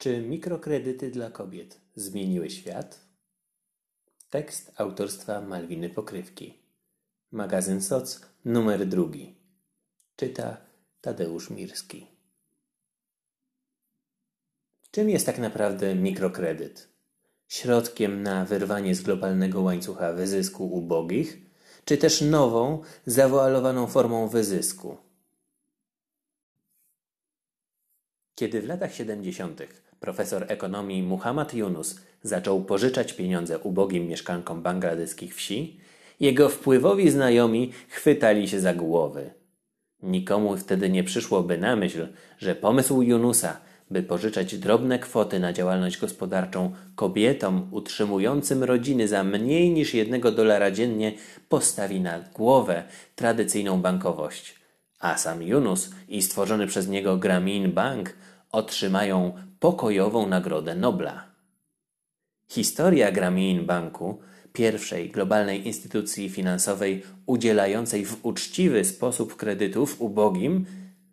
Czy mikrokredyty dla kobiet zmieniły świat? Tekst autorstwa Malwiny Pokrywki. Magazyn SOC numer drugi. Czyta Tadeusz Mirski. Czym jest tak naprawdę mikrokredyt? Środkiem na wyrwanie z globalnego łańcucha wyzysku ubogich, czy też nową, zawoalowaną formą wyzysku? Kiedy w latach 70. profesor ekonomii Muhammad Yunus zaczął pożyczać pieniądze ubogim mieszkankom bangladeskich wsi, jego wpływowi znajomi chwytali się za głowy. Nikomu wtedy nie przyszłoby na myśl, że pomysł Yunusa, by pożyczać drobne kwoty na działalność gospodarczą kobietom utrzymującym rodziny za mniej niż jednego dolara dziennie, postawi na głowę tradycyjną bankowość. A sam Yunus i stworzony przez niego Grameen Bank otrzymają pokojową Nagrodę Nobla. Historia Grameen Banku, pierwszej globalnej instytucji finansowej udzielającej w uczciwy sposób kredytów ubogim,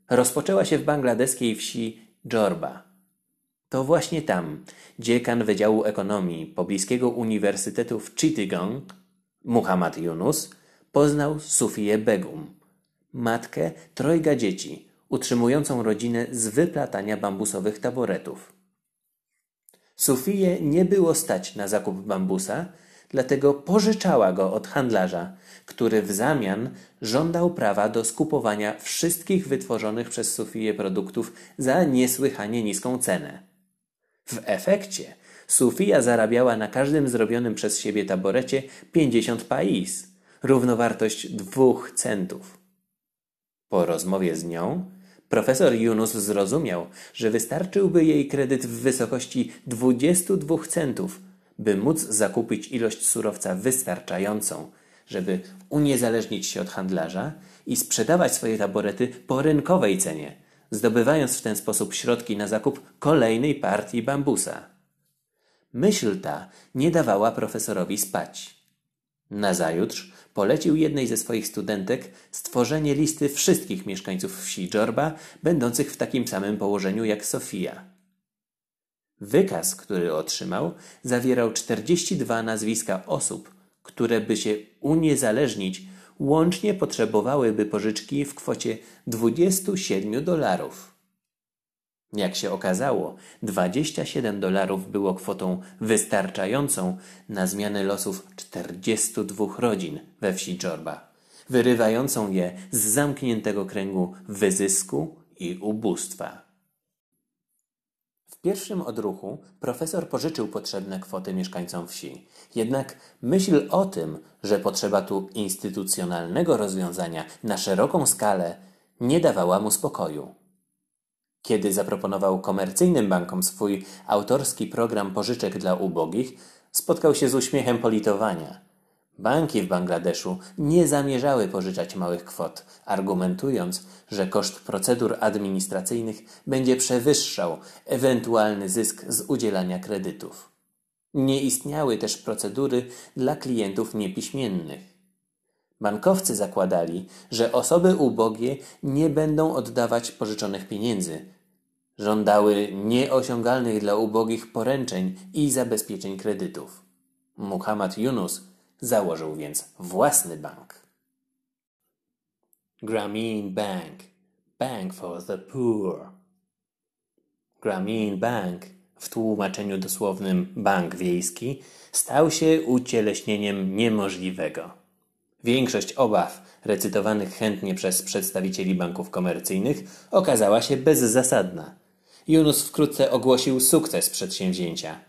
rozpoczęła się w bangladeskiej wsi Dżorba. To właśnie tam dziekan Wydziału Ekonomii Pobliskiego Uniwersytetu w Chittagong, Muhammad Yunus, poznał Sufię Begum, matkę trojga dzieci, utrzymującą rodzinę z wyplatania bambusowych taboretów. Sufiję nie było stać na zakup bambusa, dlatego pożyczała go od handlarza, który w zamian żądał prawa do skupowania wszystkich wytworzonych przez Sufiję produktów za niesłychanie niską cenę. W efekcie Sufija zarabiała na każdym zrobionym przez siebie taborecie 50 pais, równowartość dwóch centów. Po rozmowie z nią Profesor Yunus zrozumiał, że wystarczyłby jej kredyt w wysokości 22 centów, by móc zakupić ilość surowca wystarczającą, żeby uniezależnić się od handlarza i sprzedawać swoje taborety po rynkowej cenie, zdobywając w ten sposób środki na zakup kolejnej partii bambusa. Myśl ta nie dawała profesorowi spać. Nazajutrz polecił jednej ze swoich studentek stworzenie listy wszystkich mieszkańców wsi Dżorba, będących w takim samym położeniu jak Sofia. Wykaz, który otrzymał, zawierał 42 nazwiska osób, które by się uniezależnić, łącznie potrzebowałyby pożyczki w kwocie 27 dolarów. Jak się okazało, 27 dolarów było kwotą wystarczającą na zmianę losów 42 rodzin we wsi Dżorba, wyrywającą je z zamkniętego kręgu wyzysku i ubóstwa. W pierwszym odruchu profesor pożyczył potrzebne kwoty mieszkańcom wsi. Jednak myśl o tym, że potrzeba tu instytucjonalnego rozwiązania na szeroką skalę, nie dawała mu spokoju. Kiedy zaproponował komercyjnym bankom swój autorski program pożyczek dla ubogich, spotkał się z uśmiechem politowania. Banki w Bangladeszu nie zamierzały pożyczać małych kwot, argumentując, że koszt procedur administracyjnych będzie przewyższał ewentualny zysk z udzielania kredytów. Nie istniały też procedury dla klientów niepiśmiennych. Bankowcy zakładali, że osoby ubogie nie będą oddawać pożyczonych pieniędzy, Żądały nieosiągalnych dla ubogich poręczeń i zabezpieczeń kredytów. Muhammad Yunus założył więc własny bank. Grameen Bank Bank for the Poor Grameen Bank w tłumaczeniu dosłownym bank wiejski stał się ucieleśnieniem niemożliwego. Większość obaw recytowanych chętnie przez przedstawicieli banków komercyjnych okazała się bezzasadna – Yunus wkrótce ogłosił sukces przedsięwzięcia.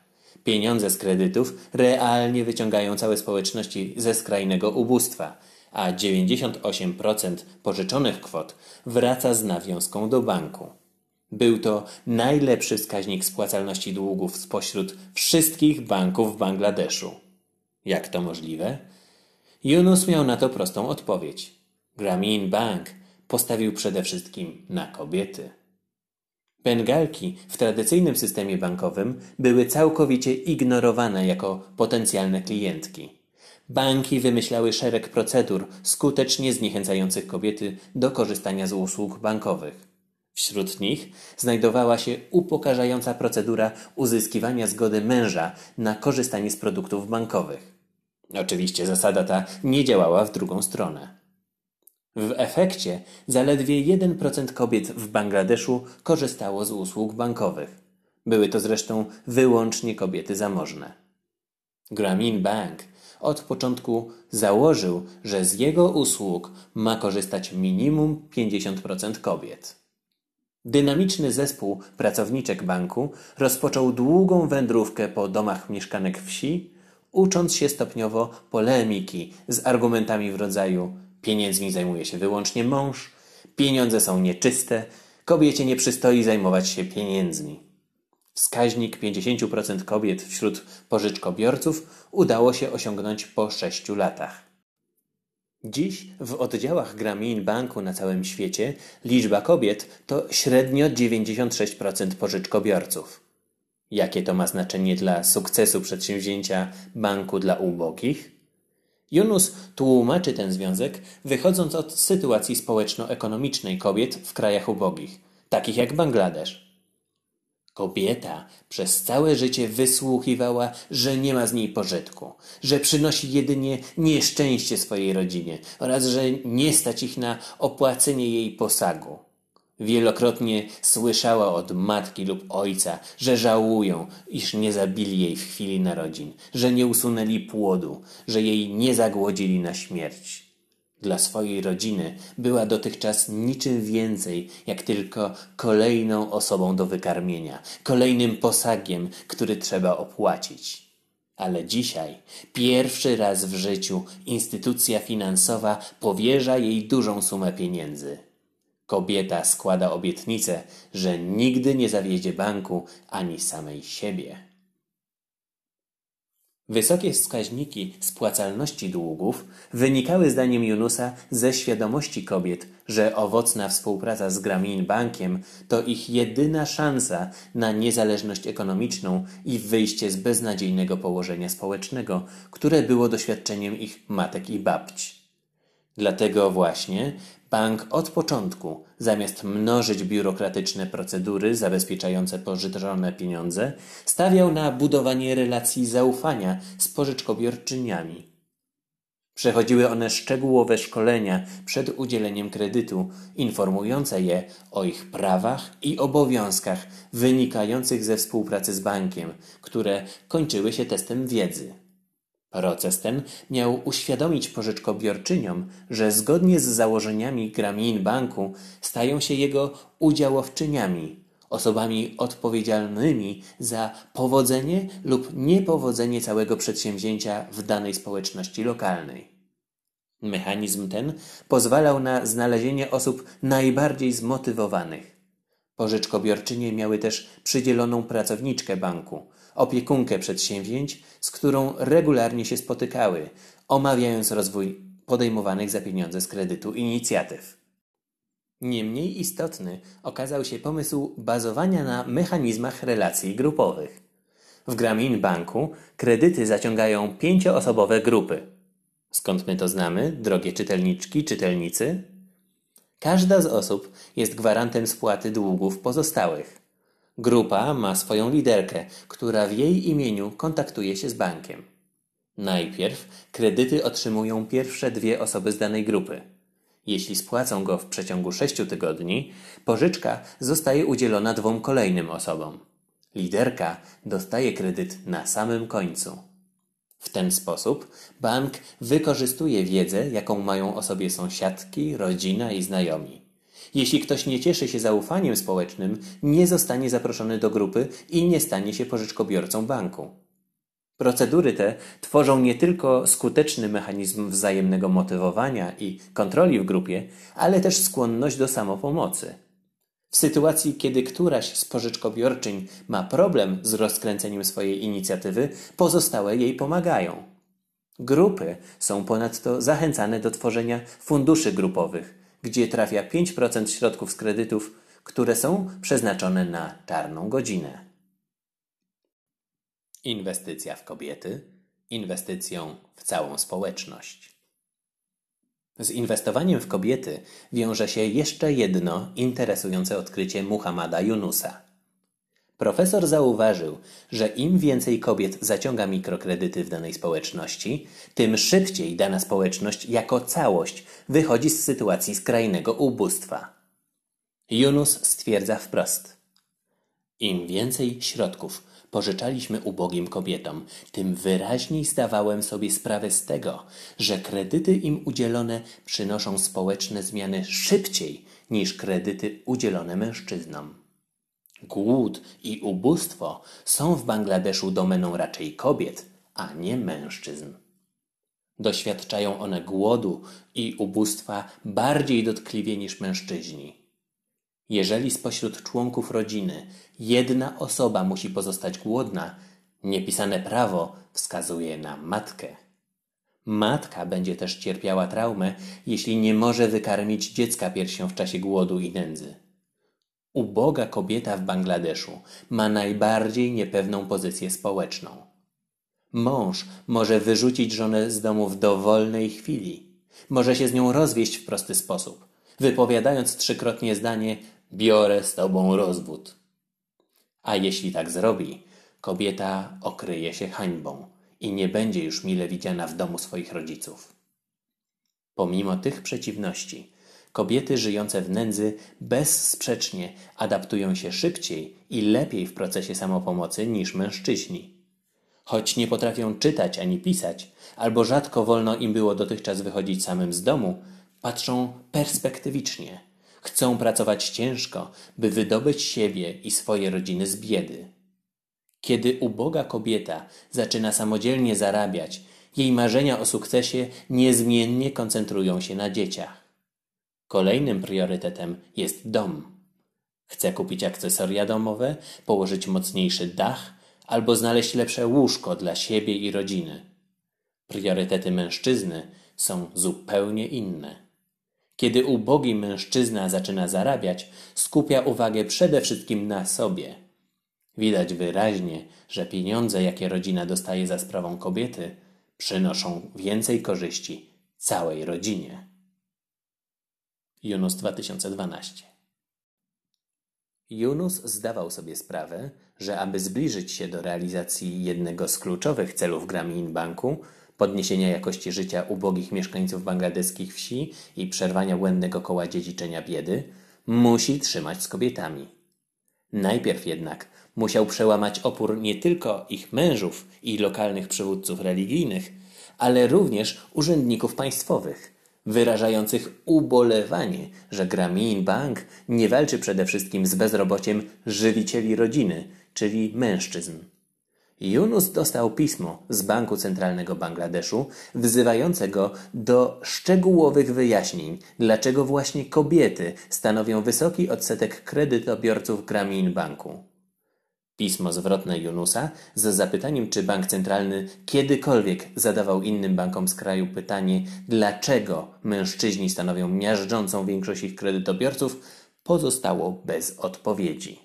Pieniądze z kredytów realnie wyciągają całe społeczności ze skrajnego ubóstwa, a 98% pożyczonych kwot wraca z nawiązką do banku. Był to najlepszy wskaźnik spłacalności długów spośród wszystkich banków w Bangladeszu. Jak to możliwe? Yunus miał na to prostą odpowiedź. Grameen Bank postawił przede wszystkim na kobiety. Bengalki w tradycyjnym systemie bankowym były całkowicie ignorowane jako potencjalne klientki. Banki wymyślały szereg procedur skutecznie zniechęcających kobiety do korzystania z usług bankowych. Wśród nich znajdowała się upokarzająca procedura uzyskiwania zgody męża na korzystanie z produktów bankowych. Oczywiście zasada ta nie działała w drugą stronę. W efekcie zaledwie 1% kobiet w Bangladeszu korzystało z usług bankowych. Były to zresztą wyłącznie kobiety zamożne. Grameen Bank od początku założył, że z jego usług ma korzystać minimum 50% kobiet. Dynamiczny zespół pracowniczek banku rozpoczął długą wędrówkę po domach mieszkanek wsi, ucząc się stopniowo polemiki z argumentami w rodzaju pieniędzmi zajmuje się wyłącznie mąż, pieniądze są nieczyste, kobiecie nie przystoi zajmować się pieniędzmi. Wskaźnik 50% kobiet wśród pożyczkobiorców udało się osiągnąć po sześciu latach. Dziś w oddziałach Grameen Banku na całym świecie liczba kobiet to średnio 96% pożyczkobiorców. Jakie to ma znaczenie dla sukcesu przedsięwzięcia banku dla ubogich? Yunus tłumaczy ten związek wychodząc od sytuacji społeczno-ekonomicznej kobiet w krajach ubogich, takich jak Bangladesz. Kobieta przez całe życie wysłuchiwała, że nie ma z niej pożytku, że przynosi jedynie nieszczęście swojej rodzinie oraz że nie stać ich na opłacenie jej posagu. Wielokrotnie słyszała od matki lub ojca, że żałują, iż nie zabili jej w chwili narodzin, że nie usunęli płodu, że jej nie zagłodzili na śmierć. Dla swojej rodziny była dotychczas niczym więcej, jak tylko kolejną osobą do wykarmienia, kolejnym posagiem, który trzeba opłacić. Ale dzisiaj, pierwszy raz w życiu, instytucja finansowa powierza jej dużą sumę pieniędzy. Kobieta składa obietnicę, że nigdy nie zawiedzie banku ani samej siebie. Wysokie wskaźniki spłacalności długów wynikały zdaniem Junusa ze świadomości kobiet, że owocna współpraca z Grameen Bankiem to ich jedyna szansa na niezależność ekonomiczną i wyjście z beznadziejnego położenia społecznego, które było doświadczeniem ich matek i babci. Dlatego właśnie Bank od początku, zamiast mnożyć biurokratyczne procedury zabezpieczające pożyczone pieniądze, stawiał na budowanie relacji zaufania z pożyczkobiorczyniami. Przechodziły one szczegółowe szkolenia przed udzieleniem kredytu, informujące je o ich prawach i obowiązkach wynikających ze współpracy z bankiem, które kończyły się testem wiedzy. Proces ten miał uświadomić pożyczkobiorczyniom, że zgodnie z założeniami Grameen Banku stają się jego udziałowczyniami, osobami odpowiedzialnymi za powodzenie lub niepowodzenie całego przedsięwzięcia w danej społeczności lokalnej. Mechanizm ten pozwalał na znalezienie osób najbardziej zmotywowanych. Pożyczkobiorczynie miały też przydzieloną pracowniczkę banku, opiekunkę przedsięwzięć, z którą regularnie się spotykały, omawiając rozwój podejmowanych za pieniądze z kredytu inicjatyw. Niemniej istotny okazał się pomysł bazowania na mechanizmach relacji grupowych. W Grameen Banku kredyty zaciągają pięcioosobowe grupy. Skąd my to znamy, drogie czytelniczki, czytelnicy? Każda z osób jest gwarantem spłaty długów pozostałych. Grupa ma swoją liderkę, która w jej imieniu kontaktuje się z bankiem. Najpierw kredyty otrzymują pierwsze dwie osoby z danej grupy. Jeśli spłacą go w przeciągu sześciu tygodni, pożyczka zostaje udzielona dwóm kolejnym osobom. Liderka dostaje kredyt na samym końcu. W ten sposób bank wykorzystuje wiedzę, jaką mają o sobie sąsiadki, rodzina i znajomi. Jeśli ktoś nie cieszy się zaufaniem społecznym, nie zostanie zaproszony do grupy i nie stanie się pożyczkobiorcą banku. Procedury te tworzą nie tylko skuteczny mechanizm wzajemnego motywowania i kontroli w grupie, ale też skłonność do samopomocy. W sytuacji, kiedy któraś z pożyczkobiorczyń ma problem z rozkręceniem swojej inicjatywy, pozostałe jej pomagają. Grupy są ponadto zachęcane do tworzenia funduszy grupowych, gdzie trafia 5% środków z kredytów, które są przeznaczone na czarną godzinę. Inwestycja w kobiety inwestycją w całą społeczność. Z inwestowaniem w kobiety wiąże się jeszcze jedno interesujące odkrycie Muhammada Yunusa. Profesor zauważył, że im więcej kobiet zaciąga mikrokredyty w danej społeczności, tym szybciej dana społeczność jako całość wychodzi z sytuacji skrajnego ubóstwa. Yunus stwierdza wprost: Im więcej środków pożyczaliśmy ubogim kobietom, tym wyraźniej zdawałem sobie sprawę z tego, że kredyty im udzielone przynoszą społeczne zmiany szybciej niż kredyty udzielone mężczyznom. Głód i ubóstwo są w Bangladeszu domeną raczej kobiet, a nie mężczyzn. Doświadczają one głodu i ubóstwa bardziej dotkliwie niż mężczyźni. Jeżeli spośród członków rodziny jedna osoba musi pozostać głodna, niepisane prawo wskazuje na matkę. Matka będzie też cierpiała traumę, jeśli nie może wykarmić dziecka piersią w czasie głodu i nędzy. Uboga kobieta w Bangladeszu ma najbardziej niepewną pozycję społeczną. Mąż może wyrzucić żonę z domu w dowolnej chwili. Może się z nią rozwieść w prosty sposób, wypowiadając trzykrotnie zdanie biorę z tobą rozwód. A jeśli tak zrobi, kobieta okryje się hańbą i nie będzie już mile widziana w domu swoich rodziców. Pomimo tych przeciwności, kobiety żyjące w nędzy bezsprzecznie adaptują się szybciej i lepiej w procesie samopomocy niż mężczyźni. Choć nie potrafią czytać ani pisać, albo rzadko wolno im było dotychczas wychodzić samym z domu, patrzą perspektywicznie – Chcą pracować ciężko, by wydobyć siebie i swoje rodziny z biedy. Kiedy uboga kobieta zaczyna samodzielnie zarabiać, jej marzenia o sukcesie niezmiennie koncentrują się na dzieciach. Kolejnym priorytetem jest dom. Chce kupić akcesoria domowe, położyć mocniejszy dach albo znaleźć lepsze łóżko dla siebie i rodziny. Priorytety mężczyzny są zupełnie inne. Kiedy ubogi mężczyzna zaczyna zarabiać, skupia uwagę przede wszystkim na sobie. Widać wyraźnie, że pieniądze, jakie rodzina dostaje za sprawą kobiety, przynoszą więcej korzyści całej rodzinie. Junus 2012 Junus zdawał sobie sprawę, że aby zbliżyć się do realizacji jednego z kluczowych celów Grameen Banku, podniesienia jakości życia ubogich mieszkańców bangladeskich wsi i przerwania błędnego koła dziedziczenia biedy, musi trzymać z kobietami. Najpierw jednak musiał przełamać opór nie tylko ich mężów i lokalnych przywódców religijnych, ale również urzędników państwowych, wyrażających ubolewanie, że Grameen Bank nie walczy przede wszystkim z bezrobociem żywicieli rodziny, czyli mężczyzn. Yunus dostał pismo z Banku Centralnego Bangladeszu wzywające go do szczegółowych wyjaśnień, dlaczego właśnie kobiety stanowią wysoki odsetek kredytobiorców Grameen Banku. Pismo zwrotne Yunusa z zapytaniem, czy bank centralny kiedykolwiek zadawał innym bankom z kraju pytanie, dlaczego mężczyźni stanowią miażdżącą większość ich kredytobiorców, pozostało bez odpowiedzi.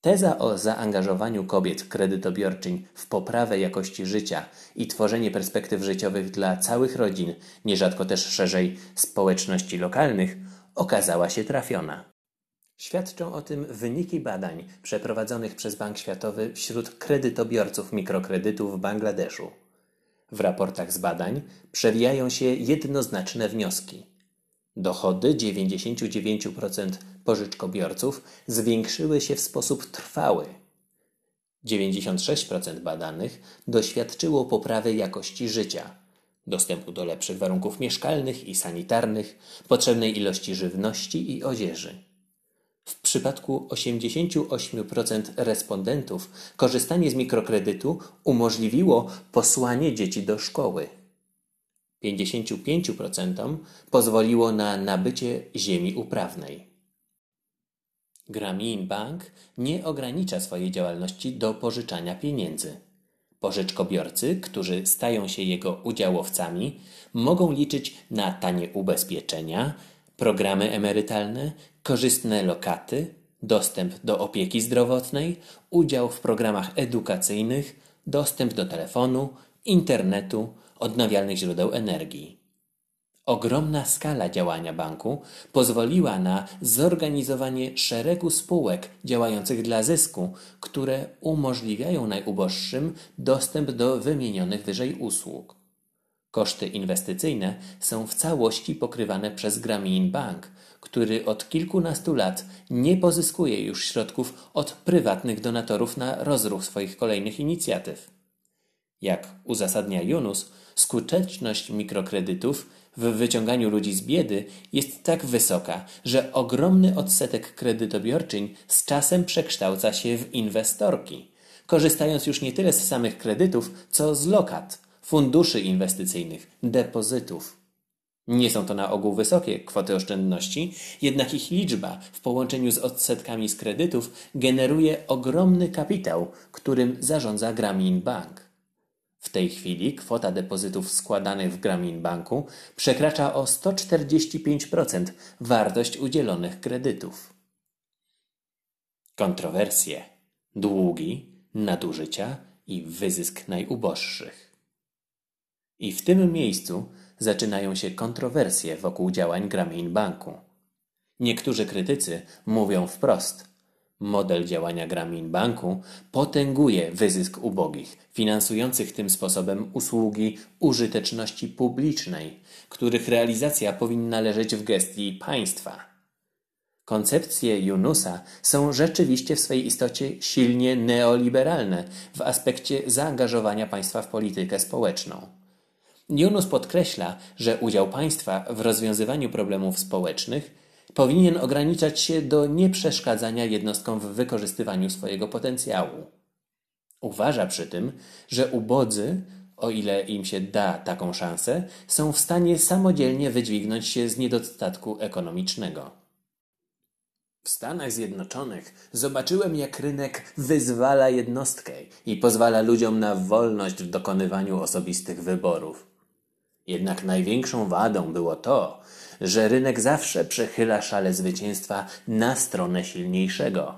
Teza o zaangażowaniu kobiet kredytobiorczyń w poprawę jakości życia i tworzenie perspektyw życiowych dla całych rodzin, nierzadko też szerzej społeczności lokalnych, okazała się trafiona. Świadczą o tym wyniki badań przeprowadzonych przez Bank Światowy wśród kredytobiorców mikrokredytów w Bangladeszu. W raportach z badań przewijają się jednoznaczne wnioski. Dochody 99% pożyczkobiorców zwiększyły się w sposób trwały. 96% badanych doświadczyło poprawy jakości życia, dostępu do lepszych warunków mieszkalnych i sanitarnych, potrzebnej ilości żywności i odzieży. W przypadku 88% respondentów korzystanie z mikrokredytu umożliwiło posłanie dzieci do szkoły. 55% pozwoliło na nabycie ziemi uprawnej. Grameen Bank nie ogranicza swojej działalności do pożyczania pieniędzy. Pożyczkobiorcy, którzy stają się jego udziałowcami, mogą liczyć na tanie ubezpieczenia, programy emerytalne, korzystne lokaty, dostęp do opieki zdrowotnej, udział w programach edukacyjnych, dostęp do telefonu, internetu, odnawialnych źródeł energii. Ogromna skala działania banku pozwoliła na zorganizowanie szeregu spółek działających dla zysku, które umożliwiają najuboższym dostęp do wymienionych wyżej usług. Koszty inwestycyjne są w całości pokrywane przez Grameen Bank, który od kilkunastu lat nie pozyskuje już środków od prywatnych donatorów na rozruch swoich kolejnych inicjatyw. Jak uzasadnia Yunus, skuteczność mikrokredytów w wyciąganiu ludzi z biedy jest tak wysoka, że ogromny odsetek kredytobiorczyń z czasem przekształca się w inwestorki, korzystając już nie tyle z samych kredytów, co z lokat, funduszy inwestycyjnych, depozytów. Nie są to na ogół wysokie kwoty oszczędności, jednak ich liczba w połączeniu z odsetkami z kredytów generuje ogromny kapitał, którym zarządza Grameen Bank. W tej chwili kwota depozytów składanych w Grameen Banku przekracza o 145% wartość udzielonych kredytów. Kontrowersje, długi, nadużycia i wyzysk najuboższych. I w tym miejscu zaczynają się kontrowersje wokół działań Grameen Banku. Niektórzy krytycy mówią wprost – Model działania Grameen Banku potęguje wyzysk ubogich, finansujących tym sposobem usługi użyteczności publicznej, których realizacja powinna leżeć w gestii państwa. Koncepcje Yunusa są rzeczywiście w swej istocie silnie neoliberalne w aspekcie zaangażowania państwa w politykę społeczną. Yunus podkreśla, że udział państwa w rozwiązywaniu problemów społecznych powinien ograniczać się do nieprzeszkadzania jednostkom w wykorzystywaniu swojego potencjału. Uważa przy tym, że ubodzy, o ile im się da taką szansę, są w stanie samodzielnie wydźwignąć się z niedostatku ekonomicznego. W Stanach Zjednoczonych zobaczyłem, jak rynek wyzwala jednostkę i pozwala ludziom na wolność w dokonywaniu osobistych wyborów. Jednak największą wadą było to, że rynek zawsze przechyla szale zwycięstwa na stronę silniejszego.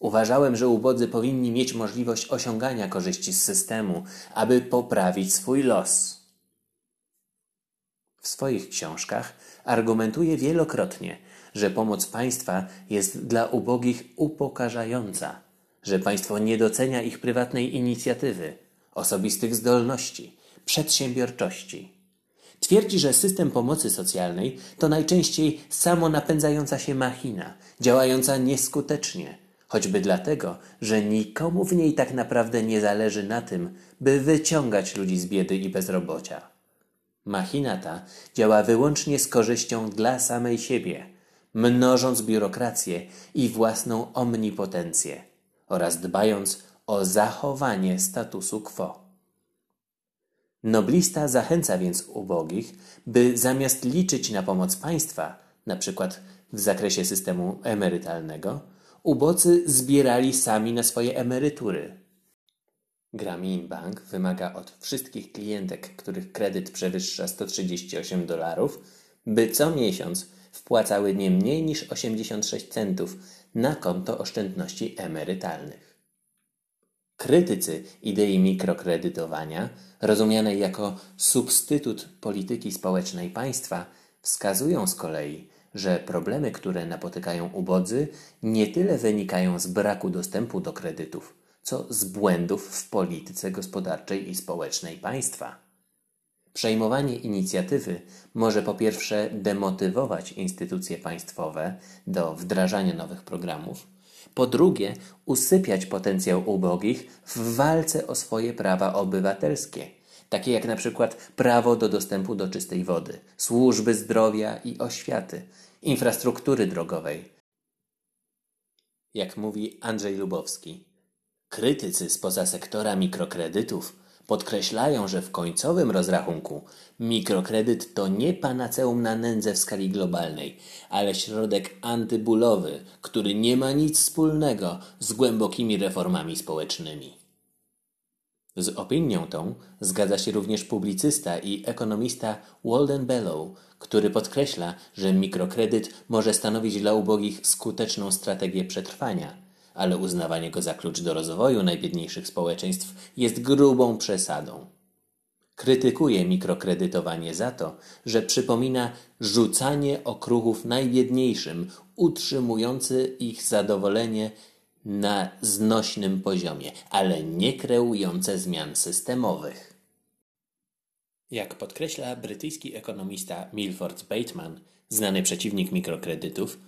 Uważałem, że ubodzy powinni mieć możliwość osiągania korzyści z systemu, aby poprawić swój los. W swoich książkach argumentuje wielokrotnie, że pomoc państwa jest dla ubogich upokarzająca, że państwo nie docenia ich prywatnej inicjatywy, osobistych zdolności, przedsiębiorczości. Twierdzi, że system pomocy socjalnej to najczęściej samonapędzająca się machina, działająca nieskutecznie, choćby dlatego, że nikomu w niej tak naprawdę nie zależy na tym, by wyciągać ludzi z biedy i bezrobocia. Machina ta działa wyłącznie z korzyścią dla samej siebie, mnożąc biurokrację i własną omnipotencję oraz dbając o zachowanie statusu quo. Noblista zachęca więc ubogich, by zamiast liczyć na pomoc państwa, na przykład w zakresie systemu emerytalnego, ubodzy zbierali sami na swoje emerytury. Grameen Bank wymaga od wszystkich klientek, których kredyt przewyższa 138 dolarów, by co miesiąc wpłacały nie mniej niż 86 centów na konto oszczędności emerytalnych. Krytycy idei mikrokredytowania, rozumianej jako substytut polityki społecznej państwa, wskazują z kolei, że problemy, które napotykają ubodzy, nie tyle wynikają z braku dostępu do kredytów, co z błędów w polityce gospodarczej i społecznej państwa. Przejmowanie inicjatywy może po pierwsze demotywować instytucje państwowe do wdrażania nowych programów, po drugie, usypiać potencjał ubogich w walce o swoje prawa obywatelskie, takie jak na przykład prawo do dostępu do czystej wody, służby zdrowia i oświaty, infrastruktury drogowej. Jak mówi Andrzej Lubowski, krytycy spoza sektora mikrokredytów Podkreślają, że w końcowym rozrachunku mikrokredyt to nie panaceum na nędzę w skali globalnej, ale środek antybólowy, który nie ma nic wspólnego z głębokimi reformami społecznymi. Z opinią tą zgadza się również publicysta i ekonomista Walden Bellow, który podkreśla, że mikrokredyt może stanowić dla ubogich skuteczną strategię przetrwania – ale uznawanie go za klucz do rozwoju najbiedniejszych społeczeństw jest grubą przesadą. Krytykuje mikrokredytowanie za to, że przypomina rzucanie okruchów najbiedniejszym, utrzymujący ich zadowolenie na znośnym poziomie, ale nie kreujące zmian systemowych. Jak podkreśla brytyjski ekonomista Milford Bateman, znany przeciwnik mikrokredytów,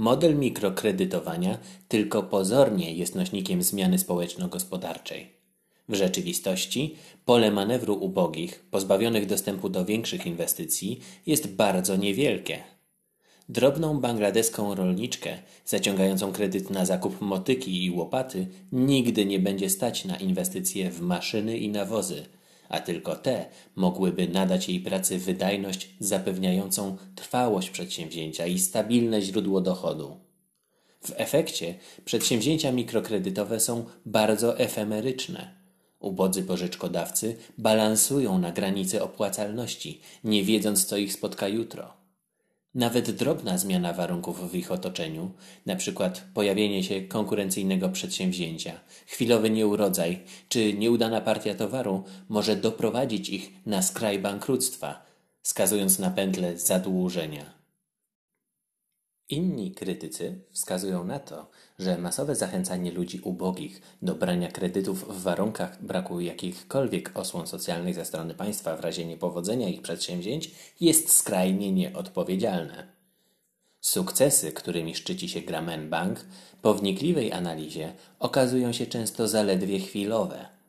model mikrokredytowania tylko pozornie jest nośnikiem zmiany społeczno-gospodarczej. W rzeczywistości pole manewru ubogich, pozbawionych dostępu do większych inwestycji, jest bardzo niewielkie. Drobną bangladeską rolniczkę, zaciągającą kredyt na zakup motyki i łopaty, nigdy nie będzie stać na inwestycje w maszyny i nawozy, a tylko te mogłyby nadać jej pracy wydajność zapewniającą trwałość przedsięwzięcia i stabilne źródło dochodu. W efekcie przedsięwzięcia mikrokredytowe są bardzo efemeryczne. Ubodzy pożyczkodawcy balansują na granicy opłacalności, nie wiedząc, co ich spotka jutro. Nawet drobna zmiana warunków w ich otoczeniu, przykład pojawienie się konkurencyjnego przedsięwzięcia, chwilowy nieurodzaj czy nieudana partia towaru, może doprowadzić ich na skraj bankructwa, skazując na pętlę zadłużenia. Inni krytycy wskazują na to, że masowe zachęcanie ludzi ubogich do brania kredytów w warunkach braku jakichkolwiek osłon socjalnych ze strony państwa w razie niepowodzenia ich przedsięwzięć jest skrajnie nieodpowiedzialne. Sukcesy, którymi szczyci się Grameen Bank, po wnikliwej analizie okazują się często zaledwie chwilowe –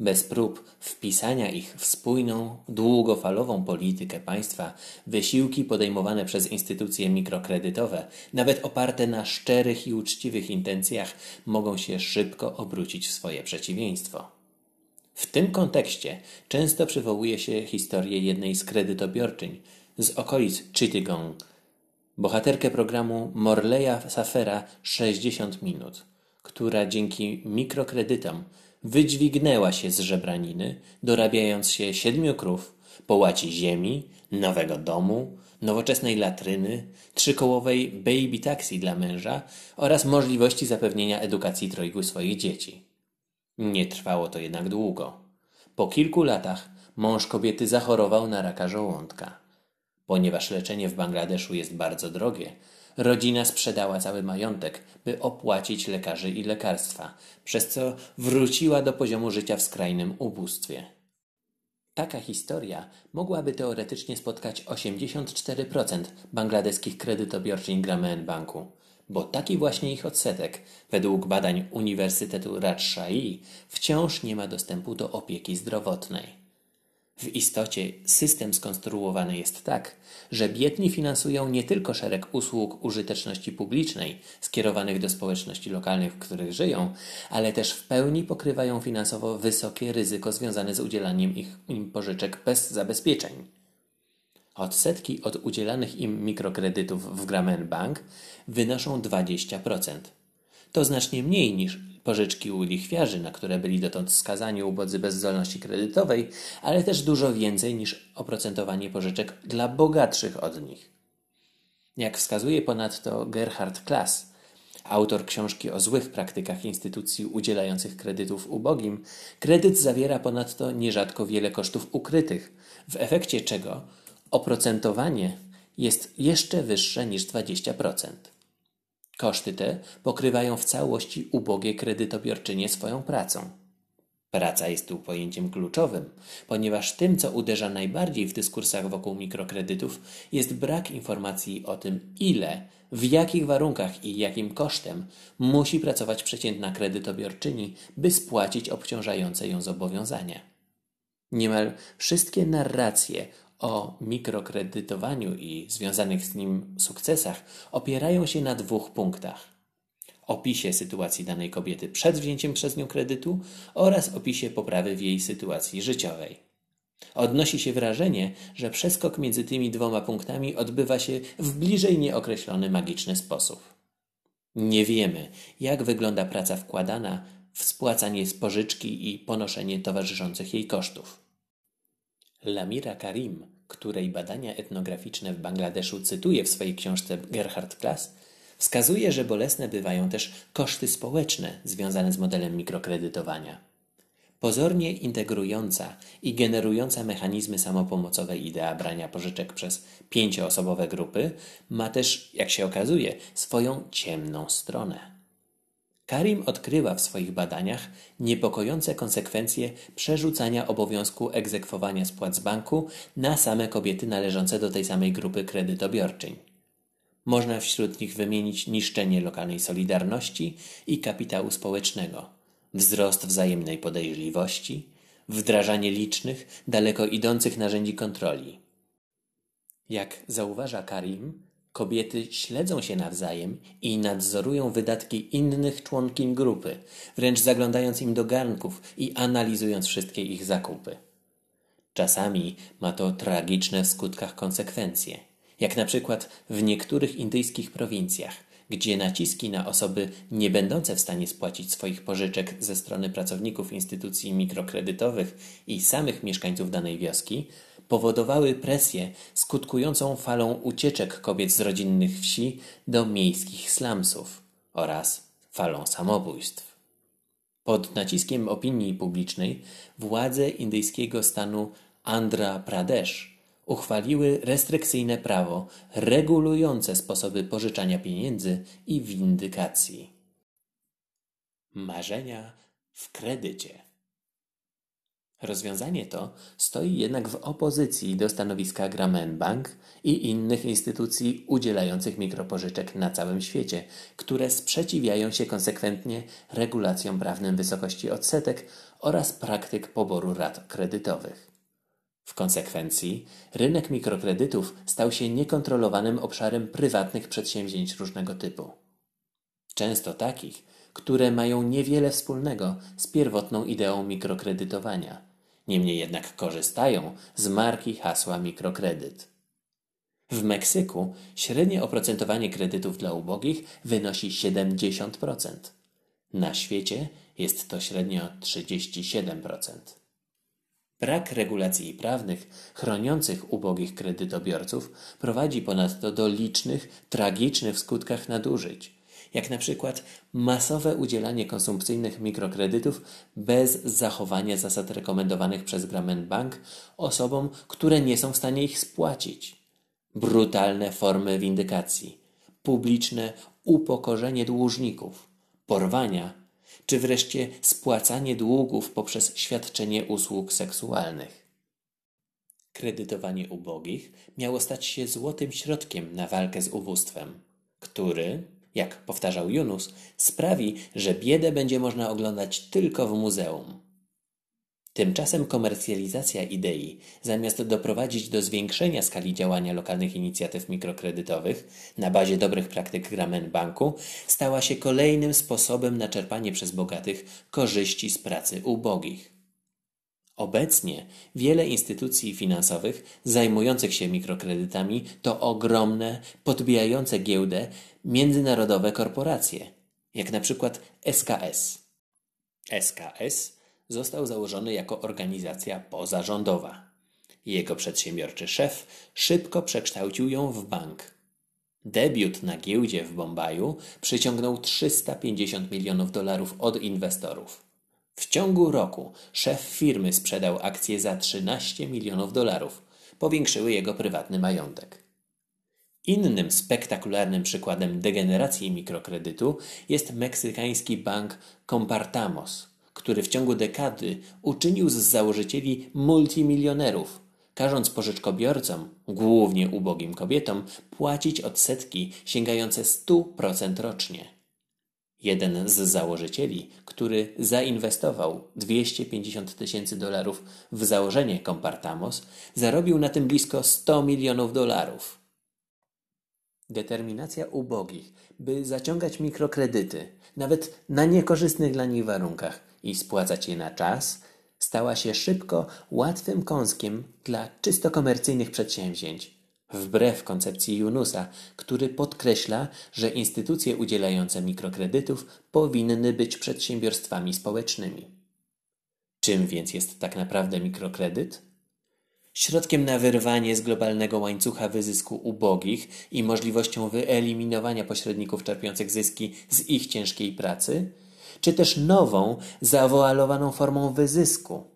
bez prób wpisania ich w spójną, długofalową politykę państwa, wysiłki podejmowane przez instytucje mikrokredytowe, nawet oparte na szczerych i uczciwych intencjach, mogą się szybko obrócić w swoje przeciwieństwo. W tym kontekście często przywołuje się historię jednej z kredytobiorczyń z okolic Chittagong, bohaterkę programu Morleya Safera 60 minut, która dzięki mikrokredytom wydźwignęła się z żebraniny, dorabiając się siedmiu krów, połaci ziemi, nowego domu, nowoczesnej latryny, trzykołowej baby taxi dla męża oraz możliwości zapewnienia edukacji trojgu swoich dzieci. Nie trwało to jednak długo. Po kilku latach mąż kobiety zachorował na raka żołądka. Ponieważ leczenie w Bangladeszu jest bardzo drogie, Rodzina sprzedała cały majątek, by opłacić lekarzy i lekarstwa, przez co wróciła do poziomu życia w skrajnym ubóstwie. Taka historia mogłaby teoretycznie spotkać 84% bangladeskich kredytobiorczyń Grameen Banku, bo taki właśnie ich odsetek, według badań Uniwersytetu Rajshahi, wciąż nie ma dostępu do opieki zdrowotnej. W istocie system skonstruowany jest tak, że biedni finansują nie tylko szereg usług użyteczności publicznej skierowanych do społeczności lokalnych, w których żyją, ale też w pełni pokrywają finansowo wysokie ryzyko związane z udzielaniem ich, im pożyczek bez zabezpieczeń. Odsetki od udzielanych im mikrokredytów w Grameen Bank wynoszą 20%. To znacznie mniej niż pożyczki u lichwiarzy, na które byli dotąd skazani ubodzy bez zdolności kredytowej, ale też dużo więcej niż oprocentowanie pożyczek dla bogatszych od nich. Jak wskazuje ponadto Gerhard Klass, autor książki o złych praktykach instytucji udzielających kredytów ubogim, kredyt zawiera ponadto nierzadko wiele kosztów ukrytych, w efekcie czego oprocentowanie jest jeszcze wyższe niż 20%. Koszty te pokrywają w całości ubogie kredytobiorczynie swoją pracą. Praca jest tu pojęciem kluczowym, ponieważ tym, co uderza najbardziej w dyskursach wokół mikrokredytów, jest brak informacji o tym, ile, w jakich warunkach i jakim kosztem musi pracować przeciętna kredytobiorczyni, by spłacić obciążające ją zobowiązania. Niemal wszystkie narracje o mikrokredytowaniu i związanych z nim sukcesach opierają się na dwóch punktach: opisie sytuacji danej kobiety przed wzięciem przez nią kredytu oraz opisie poprawy w jej sytuacji życiowej. Odnosi się wrażenie, że przeskok między tymi dwoma punktami odbywa się w bliżej nieokreślony magiczny sposób. Nie wiemy, jak wygląda praca wkładana w spłacanie pożyczki i ponoszenie towarzyszących jej kosztów. Lamira Karim, której badania etnograficzne w Bangladeszu cytuje w swojej książce Gerhard Klass, wskazuje, że bolesne bywają też koszty społeczne związane z modelem mikrokredytowania. Pozornie integrująca i generująca mechanizmy samopomocowe idea brania pożyczek przez pięcioosobowe grupy ma też, jak się okazuje, swoją ciemną stronę. Karim odkryła w swoich badaniach niepokojące konsekwencje przerzucania obowiązku egzekwowania spłat z banku na same kobiety należące do tej samej grupy kredytobiorczyń. Można wśród nich wymienić niszczenie lokalnej solidarności i kapitału społecznego, wzrost wzajemnej podejrzliwości, wdrażanie licznych, daleko idących narzędzi kontroli. Jak zauważa Karim, Kobiety śledzą się nawzajem i nadzorują wydatki innych członkiń grupy, wręcz zaglądając im do garnków i analizując wszystkie ich zakupy. Czasami ma to tragiczne w skutkach konsekwencje, jak na przykład w niektórych indyjskich prowincjach, gdzie naciski na osoby nie będące w stanie spłacić swoich pożyczek ze strony pracowników instytucji mikrokredytowych i samych mieszkańców danej wioski powodowały presję skutkującą falą ucieczek kobiet z rodzinnych wsi do miejskich slumsów oraz falą samobójstw. Pod naciskiem opinii publicznej władze indyjskiego stanu Andhra Pradesh uchwaliły restrykcyjne prawo regulujące sposoby pożyczania pieniędzy i windykacji. Marzenia w kredycie. Rozwiązanie to stoi jednak w opozycji do stanowiska Bank i innych instytucji udzielających mikropożyczek na całym świecie, które sprzeciwiają się konsekwentnie regulacjom prawnym wysokości odsetek oraz praktyk poboru rat kredytowych. W konsekwencji rynek mikrokredytów stał się niekontrolowanym obszarem prywatnych przedsięwzięć różnego typu. Często takich, które mają niewiele wspólnego z pierwotną ideą mikrokredytowania – Niemniej jednak korzystają z marki hasła mikrokredyt. W Meksyku średnie oprocentowanie kredytów dla ubogich wynosi 70%. Na świecie jest to średnio 37%. Brak regulacji prawnych chroniących ubogich kredytobiorców prowadzi ponadto do licznych, tragicznych w skutkach nadużyć, jak na przykład masowe udzielanie konsumpcyjnych mikrokredytów bez zachowania zasad rekomendowanych przez Bank osobom, które nie są w stanie ich spłacić, brutalne formy windykacji, publiczne upokorzenie dłużników, porwania czy wreszcie spłacanie długów poprzez świadczenie usług seksualnych. Kredytowanie ubogich miało stać się złotym środkiem na walkę z ubóstwem, który, jak powtarzał Yunus, sprawi, że biedę będzie można oglądać tylko w muzeum. Tymczasem komercjalizacja idei, zamiast doprowadzić do zwiększenia skali działania lokalnych inicjatyw mikrokredytowych na bazie dobrych praktyk Gramen Banku, stała się kolejnym sposobem na czerpanie przez bogatych korzyści z pracy ubogich. Obecnie wiele instytucji finansowych zajmujących się mikrokredytami to ogromne, podbijające giełdę międzynarodowe korporacje, jak na przykład SKS. SKS został założony jako organizacja pozarządowa. Jego przedsiębiorczy szef szybko przekształcił ją w bank. Debiut na giełdzie w Bombaju przyciągnął 350 milionów dolarów od inwestorów. W ciągu roku szef firmy sprzedał akcje za 13 milionów dolarów. Powiększyły jego prywatny majątek. Innym spektakularnym przykładem degeneracji mikrokredytu jest meksykański bank Compartamos, który w ciągu dekady uczynił z założycieli multimilionerów, każąc pożyczkobiorcom, głównie ubogim kobietom, płacić odsetki sięgające 100% rocznie. Jeden z założycieli, który zainwestował 250 tysięcy dolarów w założenie Compartamos, zarobił na tym blisko 100 milionów dolarów. Determinacja ubogich, by zaciągać mikrokredyty, nawet na niekorzystnych dla nich warunkach i spłacać je na czas, stała się szybko łatwym kąskiem dla czysto komercyjnych przedsięwzięć, wbrew koncepcji Junusa, który podkreśla, że instytucje udzielające mikrokredytów powinny być przedsiębiorstwami społecznymi. Czym więc jest tak naprawdę mikrokredyt? Środkiem na wyrwanie z globalnego łańcucha wyzysku ubogich i możliwością wyeliminowania pośredników czerpiących zyski z ich ciężkiej pracy? czy też nową, zawoalowaną formą wyzysku.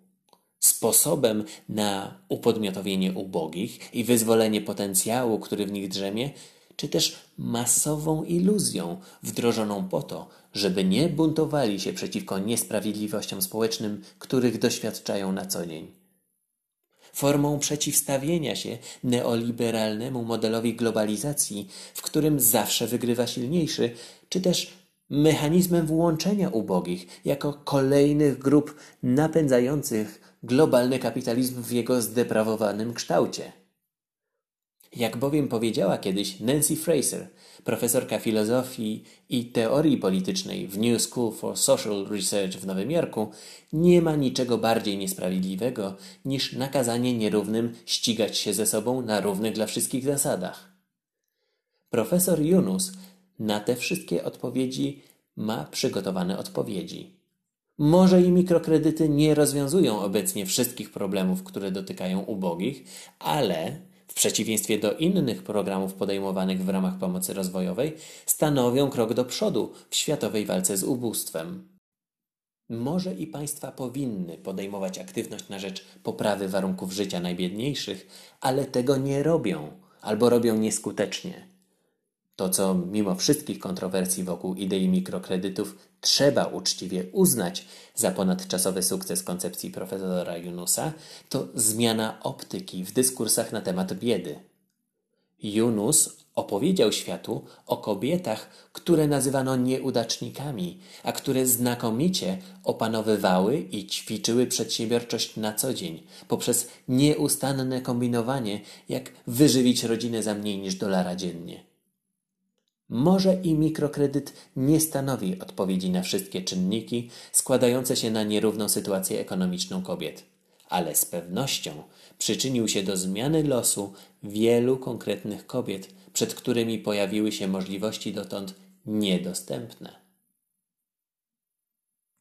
Sposobem na upodmiotowienie ubogich i wyzwolenie potencjału, który w nich drzemie, czy też masową iluzją wdrożoną po to, żeby nie buntowali się przeciwko niesprawiedliwościom społecznym, których doświadczają na co dzień. Formą przeciwstawienia się neoliberalnemu modelowi globalizacji, w którym zawsze wygrywa silniejszy, czy też mechanizmem włączenia ubogich jako kolejnych grup napędzających globalny kapitalizm w jego zdeprawowanym kształcie. Jak bowiem powiedziała kiedyś Nancy Fraser, profesorka filozofii i teorii politycznej w New School for Social Research w Nowym Jorku, nie ma niczego bardziej niesprawiedliwego niż nakazanie nierównym ścigać się ze sobą na równych dla wszystkich zasadach. Profesor Yunus na te wszystkie odpowiedzi ma przygotowane odpowiedzi. Może i mikrokredyty nie rozwiązują obecnie wszystkich problemów, które dotykają ubogich, ale w przeciwieństwie do innych programów podejmowanych w ramach pomocy rozwojowej, stanowią krok do przodu w światowej walce z ubóstwem. Może i państwa powinny podejmować aktywność na rzecz poprawy warunków życia najbiedniejszych, ale tego nie robią albo robią nieskutecznie. To, co mimo wszystkich kontrowersji wokół idei mikrokredytów trzeba uczciwie uznać za ponadczasowy sukces koncepcji profesora Yunusa, to zmiana optyki w dyskursach na temat biedy. Yunus opowiedział światu o kobietach, które nazywano nieudacznikami, a które znakomicie opanowywały i ćwiczyły przedsiębiorczość na co dzień poprzez nieustanne kombinowanie, jak wyżywić rodzinę za mniej niż dolara dziennie. Może i mikrokredyt nie stanowi odpowiedzi na wszystkie czynniki składające się na nierówną sytuację ekonomiczną kobiet, ale z pewnością przyczynił się do zmiany losu wielu konkretnych kobiet, przed którymi pojawiły się możliwości dotąd niedostępne.